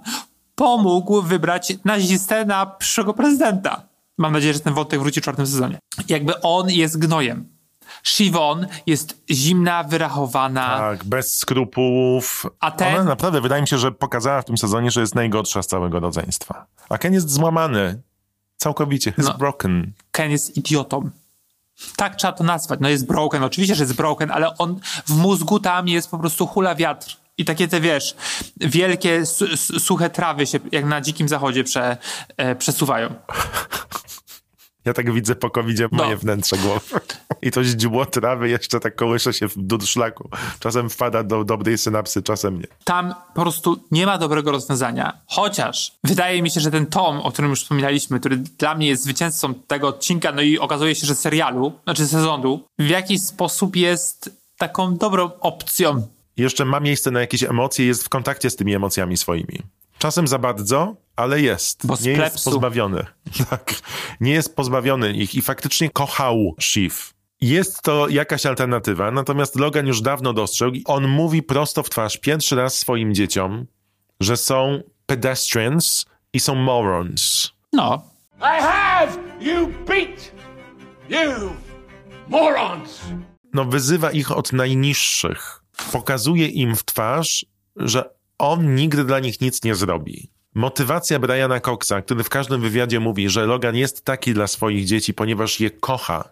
pomógł wybrać nazistę na przyszłego prezydenta. Mam nadzieję, że ten wątek wróci w czwartym sezonie. Jakby on jest gnojem. Siwon jest zimna, wyrachowana. Tak, bez skrupułów. A ten- Ona naprawdę, wydaje mi się, że pokazała w tym sezonie, że jest najgorsza z całego rodzeństwa. A Ken jest złamany. Całkowicie. Jest No. broken. Ken jest idiotą. Tak trzeba to nazwać. No jest broken, oczywiście, że jest broken, ale on w mózgu tam jest po prostu hula wiatr. I takie te, wiesz, wielkie, su- su- suche trawy się jak na dzikim zachodzie prze, e, przesuwają. Ja tak widzę po covidzie moje No. wnętrze głowy. I to źdźbło trawy jeszcze tak kołysze się w durszlaku. Czasem wpada do dobrej synapsy, czasem nie. Tam po prostu nie ma dobrego rozwiązania. Chociaż wydaje mi się, że ten Tom, o którym już wspominaliśmy, który dla mnie jest zwycięzcą tego odcinka, no i okazuje się, że serialu, znaczy sezonu, w jakiś sposób jest taką dobrą opcją. Jeszcze ma miejsce na jakieś emocje, jest w kontakcie z tymi emocjami swoimi. Czasem za bardzo, ale jest. Bo nie jest pozbawiony. Tak. Nie jest pozbawiony ich i faktycznie kochał Shiv. Jest to jakaś alternatywa, natomiast Logan już dawno dostrzegł i on mówi prosto w twarz pierwszy raz swoim dzieciom, że są pedestrians i są morons. No, I have you beat! You morons! no, wyzywa ich od najniższych. Pokazuje im w twarz, że on nigdy dla nich nic nie zrobi. Motywacja Briana Coxa, który w każdym wywiadzie mówi, że Logan jest taki dla swoich dzieci, ponieważ je kocha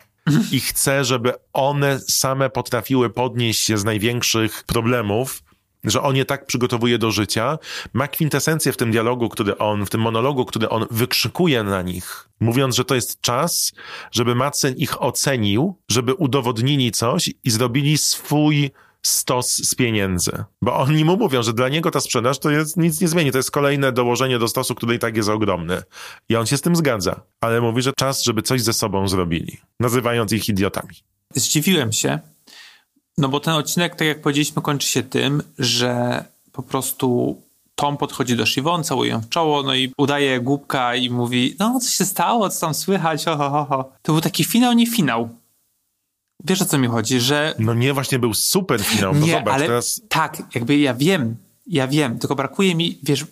i chce, żeby one same potrafiły podnieść się z największych problemów, że on je tak przygotowuje do życia, ma kwintesencję w tym dialogu, który on, w tym monologu, który on wykrzykuje na nich, mówiąc, że to jest czas, żeby Madsen ich ocenił, żeby udowodnili coś i zrobili swój stos z pieniędzy. Bo oni mu mówią, że dla niego ta sprzedaż to jest nic nie zmieni, to jest kolejne dołożenie do stosu, który i tak jest ogromny. I on się z tym zgadza, ale mówi, że czas, żeby coś ze sobą zrobili, nazywając ich idiotami. zdziwiłem się, no bo ten odcinek, tak jak powiedzieliśmy, kończy się tym, że po prostu Tom podchodzi do Siwon, całuje ją w czoło, no i udaje głupka i mówi, no co się stało, co tam słychać, ho, ho, ho. To był taki finał, nie finał. Wiesz o co mi chodzi, że No nie, właśnie był super finał, bo nie, zobacz, ale teraz tak, jakby ja wiem, ja wiem, tylko brakuje mi, wiesz,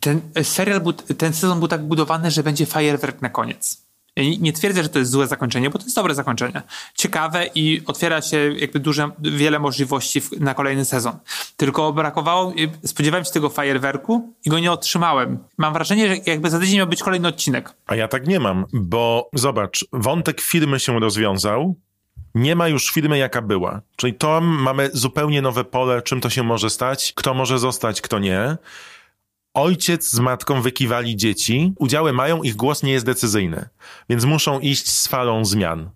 ten serial, był, ten sezon był tak budowany, że będzie fajerwerk na koniec. Nie twierdzę, że to jest złe zakończenie, bo to jest dobre zakończenie. Ciekawe i otwiera się jakby duże, wiele możliwości w, na kolejny sezon. Tylko brakowało, y, spodziewałem się tego fajerwerku i go nie otrzymałem. Mam wrażenie, że jakby za tydzień miał być kolejny odcinek. A ja tak nie mam, bo zobacz, wątek firmy się rozwiązał, nie ma już firmy jaka była. Czyli to mamy zupełnie nowe pole, czym to się może stać, kto może zostać, kto nie. Ojciec z matką wykiwali dzieci, udziały mają, ich głos nie jest decyzyjny, więc muszą iść z falą zmian.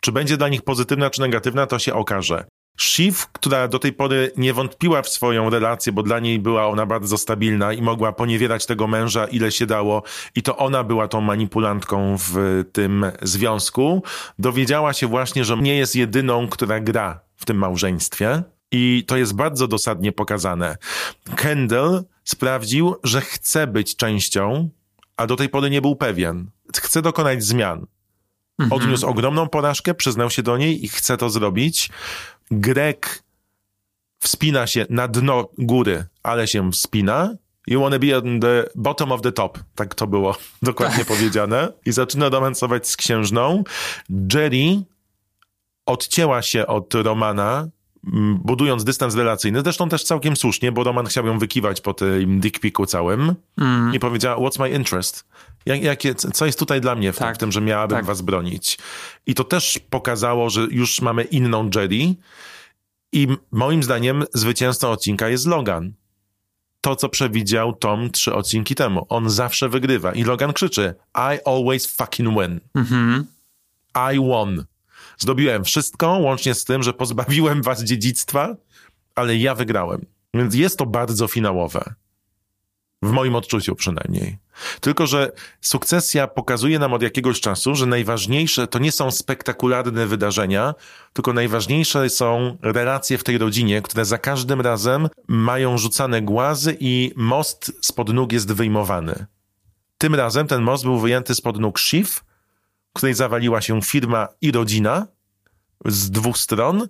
Czy będzie dla nich pozytywna czy negatywna, to się okaże. Shiv, która do tej pory nie wątpiła w swoją relację, bo dla niej była ona bardzo stabilna i mogła poniewierać tego męża ile się dało i to ona była tą manipulantką w tym związku, dowiedziała się właśnie, że nie jest jedyną, która gra w tym małżeństwie i to jest bardzo dosadnie pokazane. Kendall sprawdził, że chce być częścią, a do tej pory nie był pewien. Chce dokonać zmian. Odniósł ogromną porażkę, przyznał się do niej i chce to zrobić. Grek wspina się na dno góry, ale się wspina. You wanna be on the bottom of the top. Tak to było dokładnie powiedziane. I zaczyna romansować z księżną. Jerry odcięła się od Romana, budując dystans relacyjny. Zresztą też całkiem słusznie, bo Roman chciał ją wykiwać po tym dick picu całym. Mm. I powiedziała, what's my interest? Jak, jakie, co jest tutaj dla mnie w, tym- w tym, że miałabym tak. was bronić? I to też pokazało, że już mamy inną Jerry. I moim zdaniem zwycięzcą odcinka jest Logan. To, co przewidział Tom trzy odcinki temu. On zawsze wygrywa. I Logan krzyczy, I always fucking win. Mhm. I won. Zdobiłem wszystko, łącznie z tym, że pozbawiłem was dziedzictwa, ale ja wygrałem. Więc jest to bardzo finałowe. W moim odczuciu przynajmniej. Tylko, że sukcesja pokazuje nam od jakiegoś czasu, że najważniejsze to nie są spektakularne wydarzenia, tylko najważniejsze są relacje w tej rodzinie, które za każdym razem mają rzucane głazy i most spod nóg jest wyjmowany. Tym razem ten most był wyjęty spod nóg Shiv, której zawaliła się firma i rodzina z dwóch stron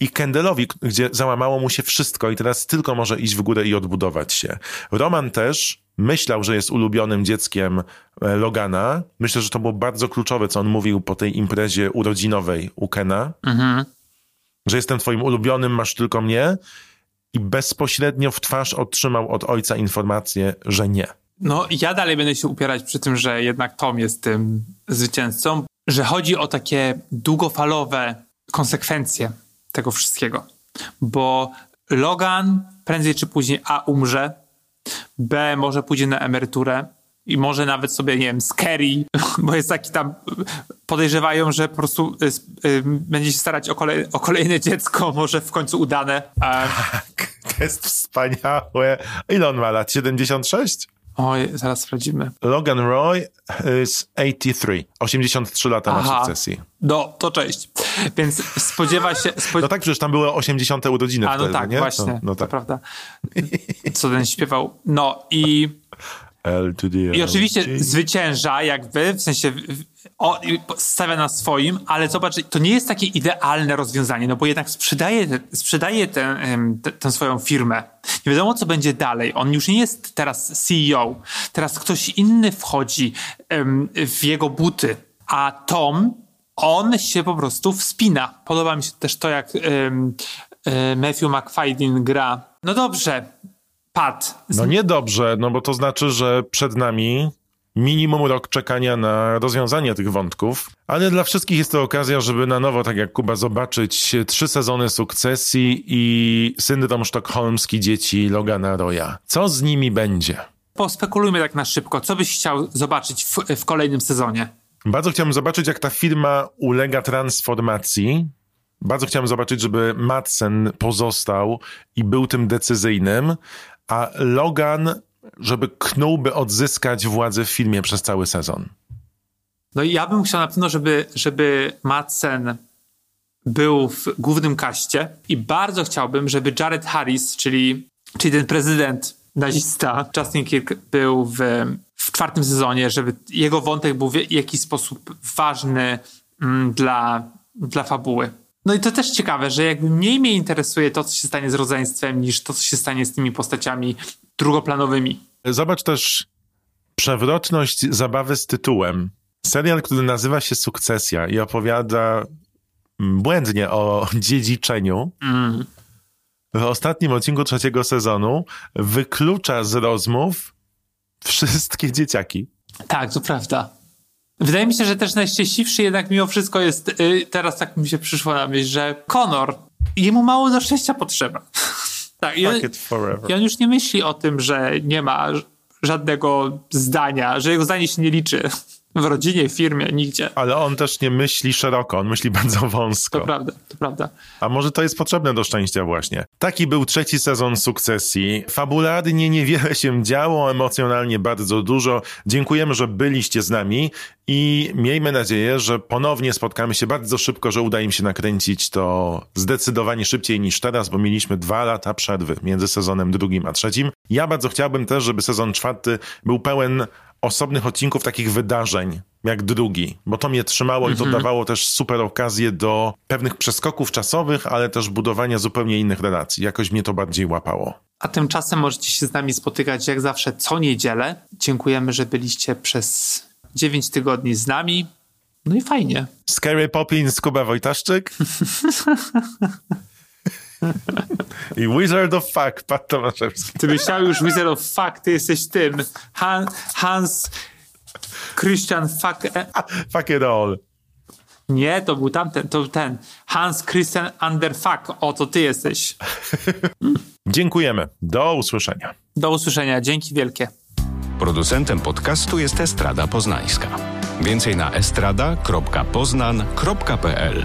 i Kendallowi, gdzie załamało mu się wszystko i teraz tylko może iść w górę i odbudować się. Roman też myślał, że jest ulubionym dzieckiem e, Logana. Myślę, że to było bardzo kluczowe, co on mówił po tej imprezie urodzinowej u Kena, Mhm. że jestem twoim ulubionym, masz tylko mnie i bezpośrednio w twarz otrzymał od ojca informację, że nie. No, ja dalej będę się upierać przy tym, że jednak Tom jest tym zwycięzcą, że chodzi o takie długofalowe konsekwencje tego wszystkiego. Bo Logan prędzej czy później A umrze, B może pójdzie na emeryturę i może nawet sobie, nie wiem, Scary, bo jest taki tam, podejrzewają, że po prostu y, y, będzie się starać o, kolej, o kolejne dziecko, może w końcu udane. A, To jest wspaniałe. Ile on ma lat? 76? Oj, zaraz sprawdzimy. Logan Roy is 83. 83 lata ma Aha. sukcesji. No, to cześć. Więc spodziewa się... Spo... No tak, przecież tam były 80 urodziny A, no wtedy, tak, nie? właśnie, No, no tak. prawda. Co ten śpiewał. No i, L to the i oczywiście zwycięża jakby, w sensie o, stawia na swoim, ale zobacz, to nie jest takie idealne rozwiązanie, no bo jednak sprzedaje, sprzedaje tę, tę swoją firmę. Nie wiadomo, co będzie dalej. On już nie jest teraz CEO. Teraz ktoś inny wchodzi w jego buty, a Tom, on się po prostu wspina. Podoba mi się też to, jak e, Matthew McFadden gra. No dobrze, Pat. No niedobrze, no bo to znaczy, że przed nami minimum rok czekania na rozwiązanie tych wątków, ale dla wszystkich jest to okazja, żeby na nowo, tak jak Kuba, zobaczyć trzy sezony sukcesji i syndrom sztokholmski dzieci Logana Roya. Co z nimi będzie? Pospekulujmy tak na szybko. Co byś chciał zobaczyć w, w kolejnym sezonie? Bardzo chciałbym zobaczyć, jak ta firma ulega transformacji. Bardzo chciałbym zobaczyć, żeby Madsen pozostał i był tym decyzyjnym, a Logan, żeby knułby odzyskać władzę w filmie przez cały sezon. No i ja bym chciał na pewno, żeby, żeby Madsen był w głównym kaście i bardzo chciałbym, żeby Jared Harris, czyli, czyli ten prezydent nazista, Justin Kirk był w, w czwartym sezonie, żeby jego wątek był w jakiś sposób ważny mm, dla, dla fabuły. No i to też ciekawe, że jakby mniej mnie interesuje to, co się stanie z rodzeństwem, niż to, co się stanie z tymi postaciami drugoplanowymi. Zobacz też przewrotność zabawy z tytułem. Serial, który nazywa się Sukcesja i opowiada błędnie o dziedziczeniu. Mm. W ostatnim odcinku trzeciego sezonu wyklucza z rozmów wszystkie dzieciaki. Tak, to prawda. Wydaje mi się, że też najszczęśliwszy jednak mimo wszystko jest, y, teraz tak mi się przyszło na myśl, że Conor, jemu mało do szczęścia potrzeba. tak, i on, i on już nie myśli o tym, że nie ma żadnego zdania, że jego zdanie się nie liczy, w rodzinie, w firmie, nigdzie. Ale on też nie myśli szeroko, on myśli bardzo wąsko. To prawda, to prawda. A może to jest potrzebne do szczęścia właśnie. Taki był trzeci sezon sukcesji. Fabularnie niewiele się działo, emocjonalnie bardzo dużo. Dziękujemy, że byliście z nami i miejmy nadzieję, że ponownie spotkamy się bardzo szybko, że uda im się nakręcić to zdecydowanie szybciej niż teraz, bo mieliśmy dwa lata przerwy między sezonem drugim a trzecim. Ja bardzo chciałbym też, żeby sezon czwarty był pełen osobnych odcinków takich wydarzeń, jak drugi, bo to mnie trzymało i to dawało też super okazję do pewnych przeskoków czasowych, ale też budowania zupełnie innych relacji. Jakoś mnie to bardziej łapało. A tymczasem możecie się z nami spotykać jak zawsze co niedzielę. Dziękujemy, że byliście przez 9 tygodni z nami. No i fajnie. Scary Poppins, Kuba Wojtaszczyk. I Wizard of Fuck, Pat Tomaszewski. Ty chciał już Wizard of Fuck, ty jesteś tym. Han, Hans Christian Fuck... e- Fuck it all. Nie, to był tamten, to ten. Hans Christian Underfuck. O, to ty jesteś. Dziękujemy. Do usłyszenia. Do usłyszenia. Dzięki wielkie. Producentem podcastu jest Estrada Poznańska. Więcej na estrada.poznan.pl